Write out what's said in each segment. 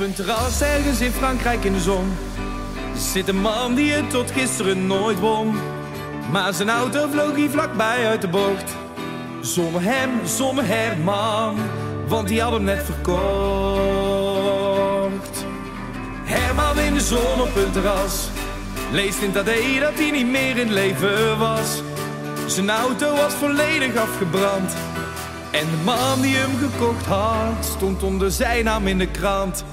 een terras ergens in Frankrijk in de zon zit een man die het tot gisteren nooit won. Maar zijn auto vloog hier vlakbij uit de bocht. Zonder hem, zonder Herman, want die had hem net verkocht. Herman in de zon op een terras, leest in dat dat hij niet meer in leven was. Zijn auto was volledig afgebrand. En de man die hem gekocht had, stond onder zijn naam in de krant.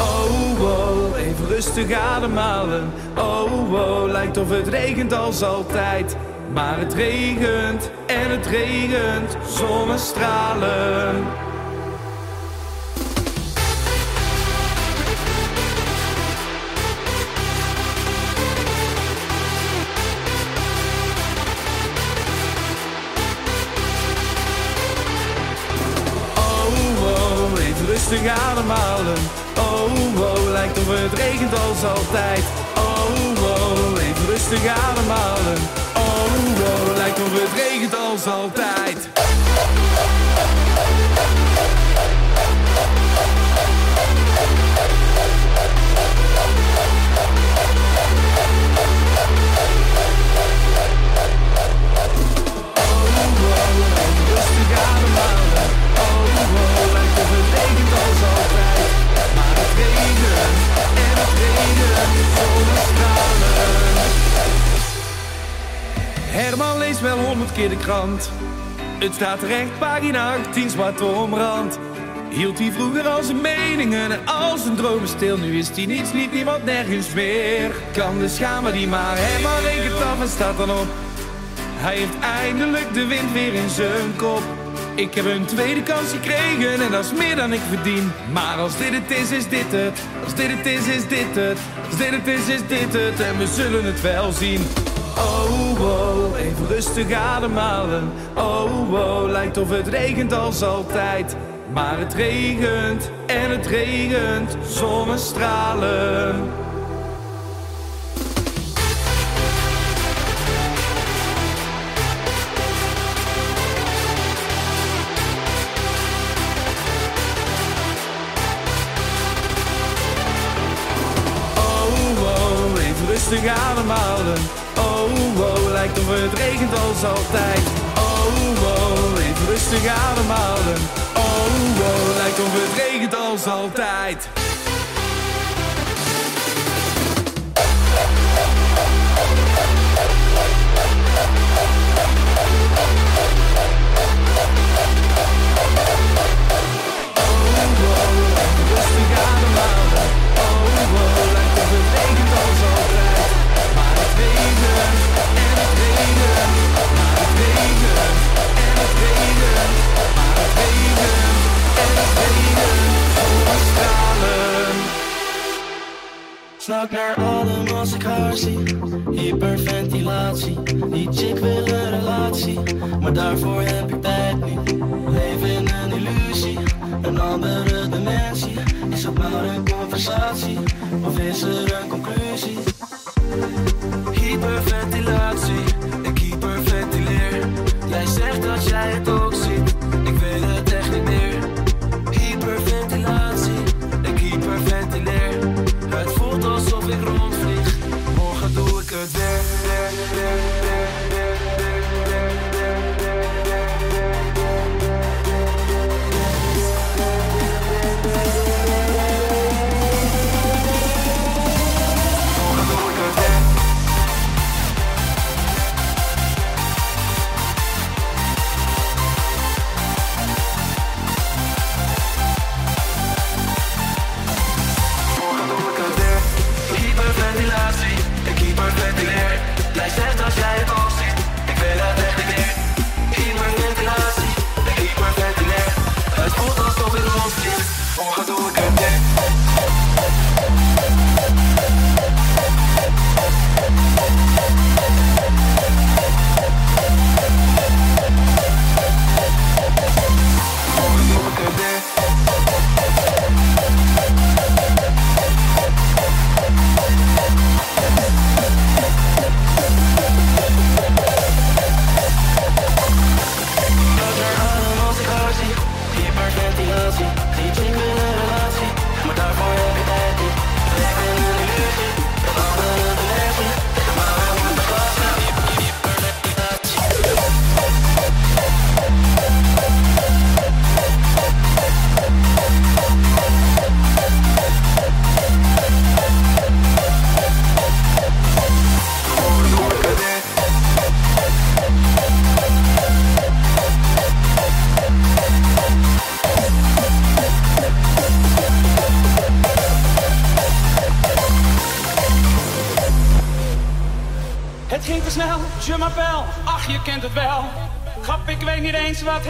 Oh, oh, even rustig ademhalen. Oh, oh, lijkt of het regent als altijd. Maar het regent en het regent zonnestralen. Oh, oh, even rustig ademhalen. Oh, het regent als altijd. Oh, oh, even rustig ademhalen. Oh, oh, lijkt of het regent als altijd. Herman leest wel honderd keer de krant. Het staat terecht, pagina 18, zwart omrand. Hield hij vroeger al zijn meningen en al zijn dromen stil. Nu is hij niets, niet niemand, nergens meer. Kan de schamen die maar Herman rekent af en staat dan op. Hij heeft eindelijk de wind weer in zijn kop. Ik heb een tweede kans gekregen en dat is meer dan ik verdien. Maar als dit het is, is dit het. Als dit het is, is dit het. Als dit het is, is dit het. En we zullen het wel zien. Oh, oh, even rustig ademhalen. Oh, oh, lijkt of het regent als altijd. Maar het regent en het regent zonnestralen. Rustig ademhalen. Oh, oh, lijkt of het regent als altijd. Oh, oh, even rustig ademhalen. Oh, oh, lijkt of het regent als altijd. Snak naar adem als ik haar zie. Hyperventilatie. Die chick wil een relatie. Maar daarvoor heb ik tijd niet. Leef in een illusie. Een andere dimensie. Is het maar een conversatie? Of is er een weet niet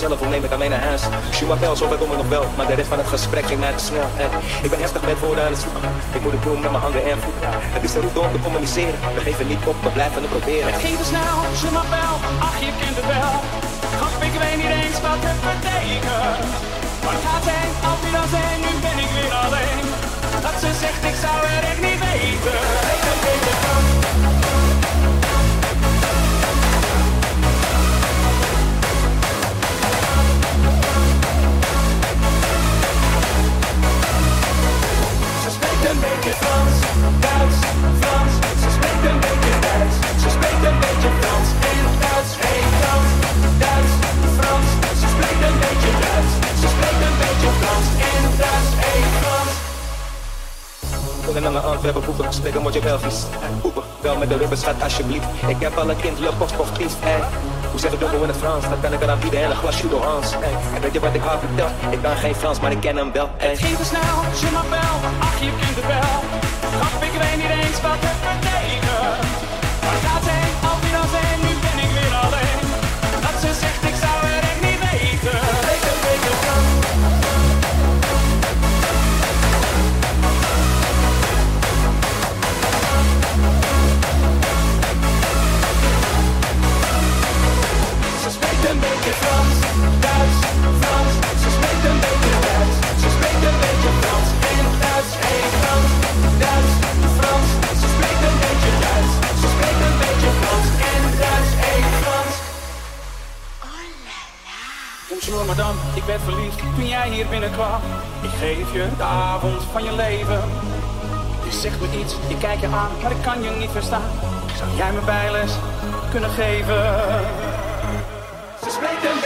mezelf, hoe neem ik aan mee naar huis? Je m'appelle, zover kom nog wel. Maar de rest van het gesprek ging mij te snel. En ik ben heftig met woorden aan het zoeken. Ik moet het doen met mijn handen en voeten. Het is de route om te communiceren. We geven niet op, we blijven het proberen. Het ging te snel, je m'appelle, ach je kent het wel. Grap, ik weet niet eens wat het betekent. Waar gaat ze heen, af en zijn, nu ben ik weer alleen. Dat ze zegt, ik zou het echt niet weten. Belgisch. Wel met de rubbers, schat alsjeblieft. Ik heb al een kind, je post kies. Hey. Hoe zeg ik dat in het Frans? Dan kan ik eraan bieden en een glas Judo Hans. Hey. En weet je wat ik haar vertel? Ik kan geen Frans, maar ik ken hem wel. Hey. Het ging te snel, je m'appelle, ach je kent het wel. Grap, ik weet niet eens wat het Bonjour madame, ik werd verliefd toen jij hier binnenkwam. Ik geef je de avond van je leven. Je zegt me iets, ik kijk je aan, maar ik kan je niet verstaan. Zou jij me bijles kunnen geven? Ze spreekt een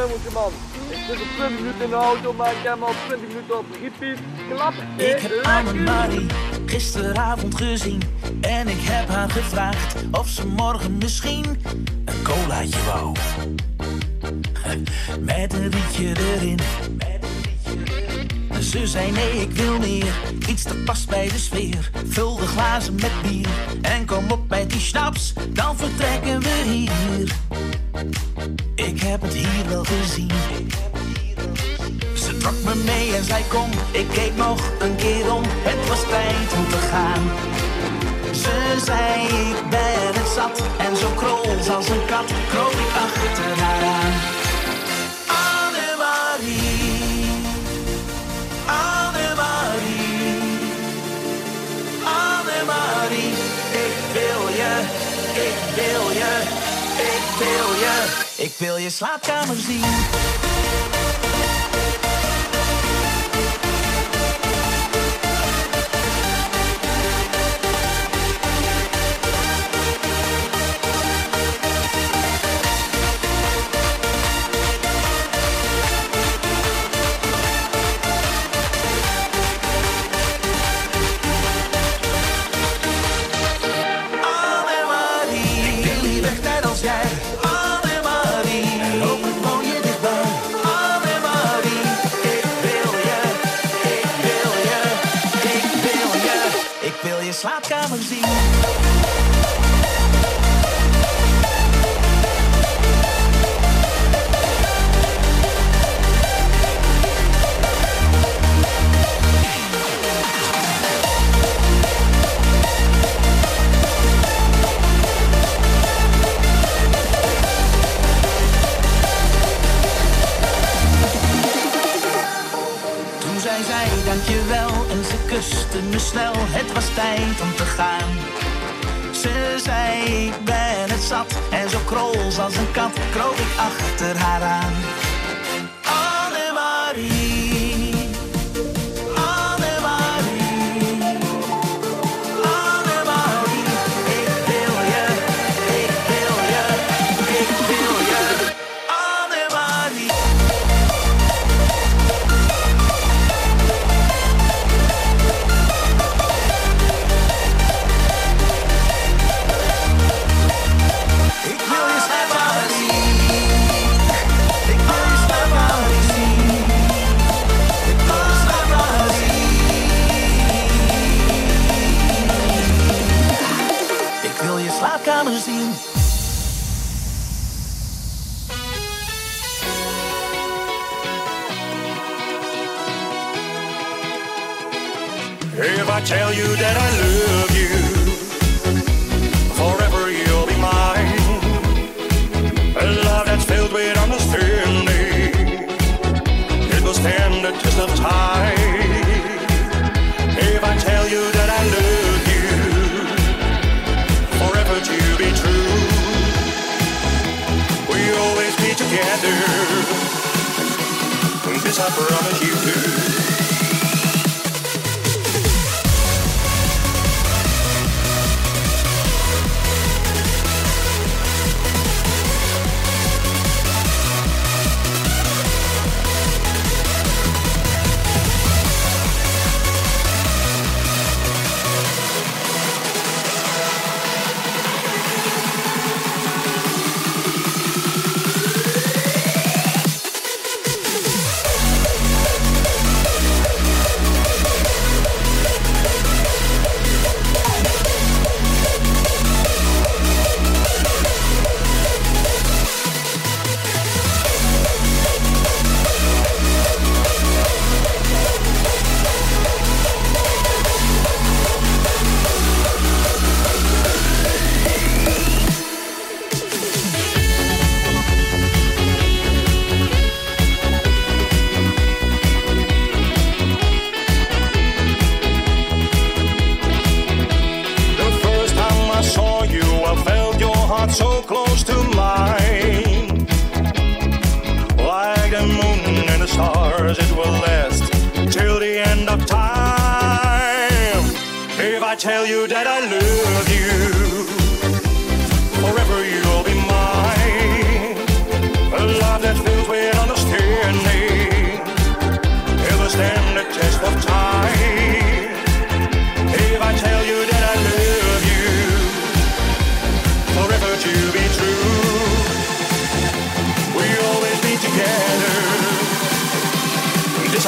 nummertje, man. Ik zit op 20 minuten in de auto, maar ik heb al 20 minuten op repeat. Klap. Ik heb Anne-Marie gisteravond gezien. En ik heb haar gevraagd of ze morgen misschien een colaatje wou. Met een rietje erin. Ze zei nee, ik wil meer. Iets dat past bij de sfeer. Vul de glazen met bier. En kom op met die snaps, dan vertrekken we hier. Ik heb het hier wel gezien. Ze trok me mee en zei kom, ik keek nog een keer om. Het was tijd om te gaan. Ze zei ik ben het zat en zo krols als een kat kroop ik achter haar aan. Ik wil je slaapkamer zien.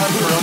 Summer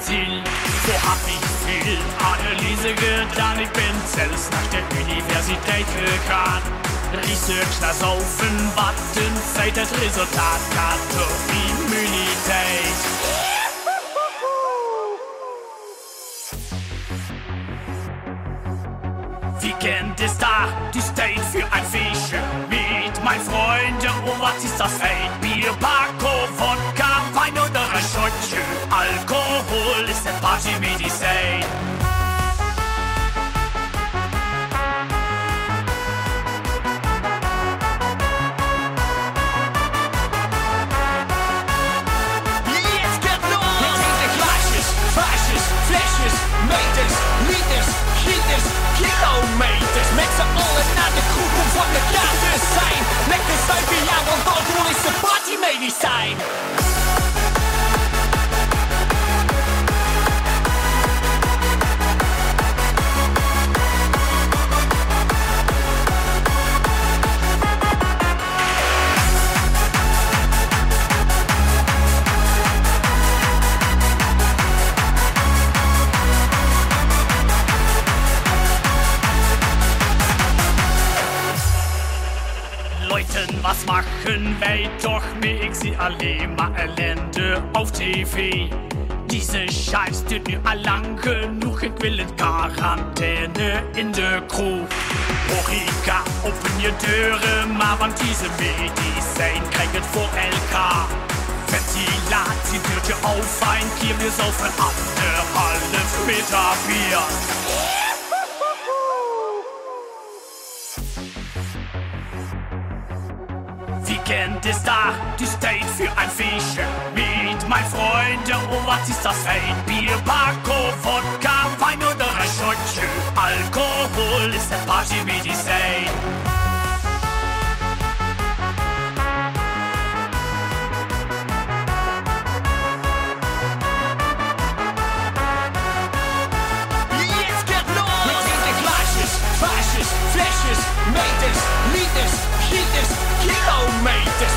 Ziel. So hab ich viel Analyse getan, ich bin selbst nach der Universität gegangen. Research, das Saufen, Warten, Zeit, das Resultat, Kartoffelimmunität. Weekend ist da, die State für ein Fische mit mein Freunde. Oh, was ist das Fate? Bier, zuipen, ja, want alcohol is de partymedicijn. Leuten, maken wij toch mee. Ik zie alleen maar ellende op tv. Diese Scheiß duurt mir allang genug, genoeg. Ik wil een in der Crew. Morika, open je deuren maar, wann diese Medizin krijg vor LK. elkaar. Ventilat, die duurt je auf ein Kier. Wir saufen ab, der Halle Meter Bier. Weekend ist da, die State für ein Fische. Mit mein Freunde, oh was ist das Fate? Bier, Paco, Wodka, Wein oder ein Schottchen. Alkohol ist ein Party-Medicine. Jetzt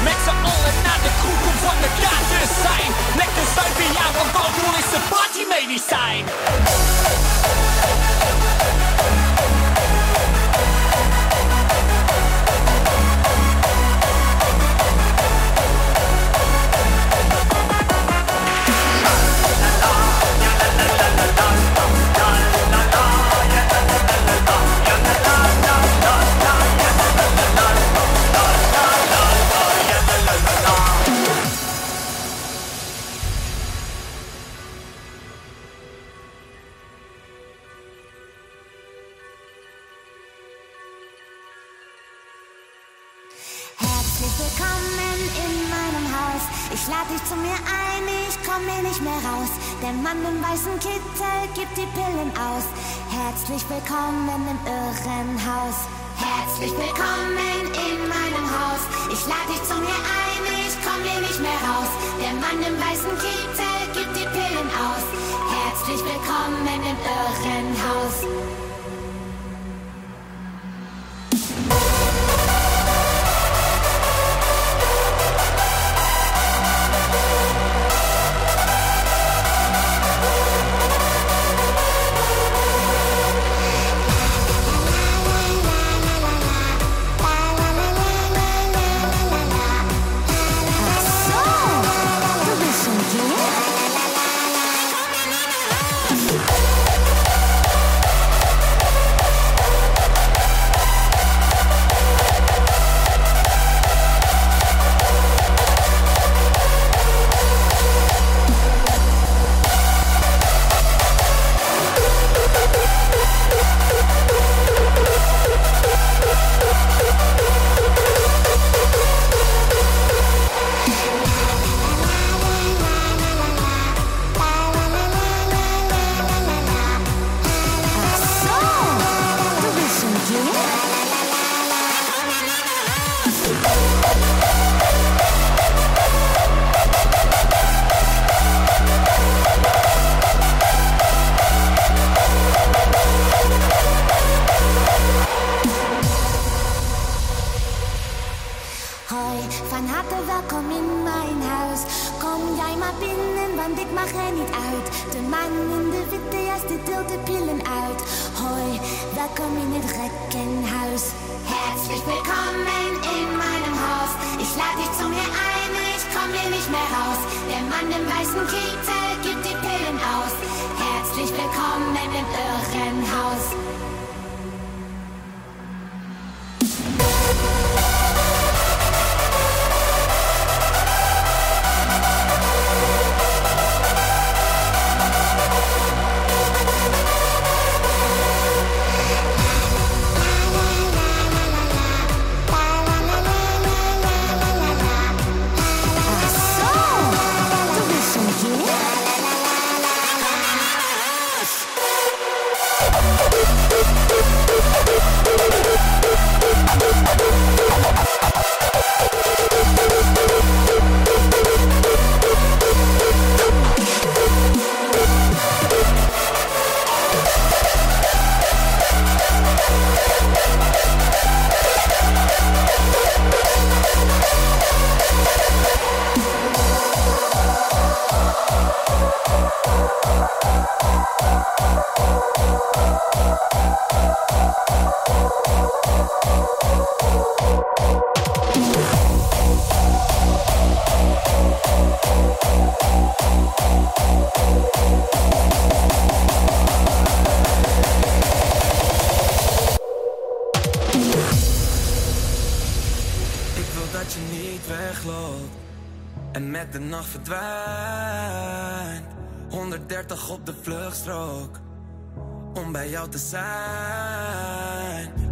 Met z'n allen naar de kroeg om van de kaart te zijn. Lekker zuipen, ja, want alcohol is de partymedicijn. Willkommen in meinem Haus. Ich lade dich zu mir ein, ich komm hier nicht mehr raus. Der Mann im weißen Kittel gibt die Pillen aus. Herzlich willkommen im Irrenhaus. Herzlich willkommen in meinem Haus. Ich lade dich zu mir ein, ich komm hier nicht mehr raus. Der Mann im weißen Kittel gibt die Pillen aus. Herzlich willkommen im Irrenhaus.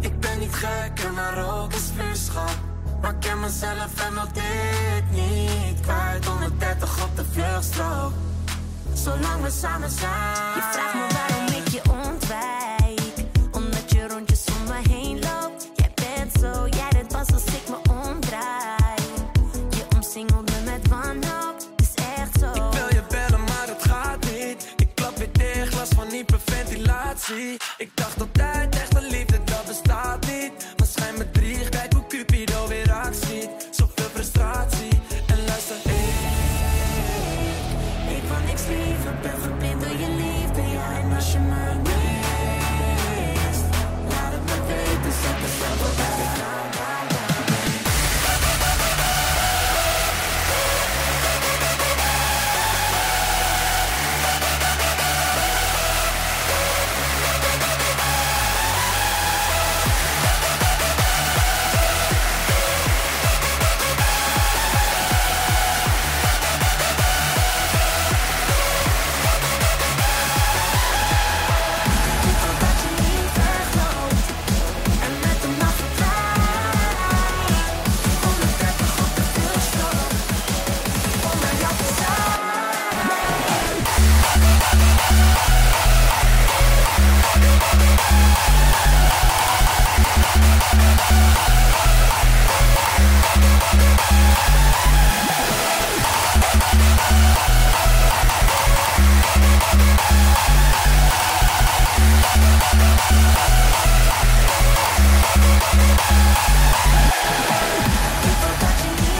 Ik ben niet gek en maar ook is vuurschap. Maar ik ken mezelf en wil dit niet kwijt. 130 op de vluchtstrook, zolang we samen zijn. Ik dacht dat echt People touching me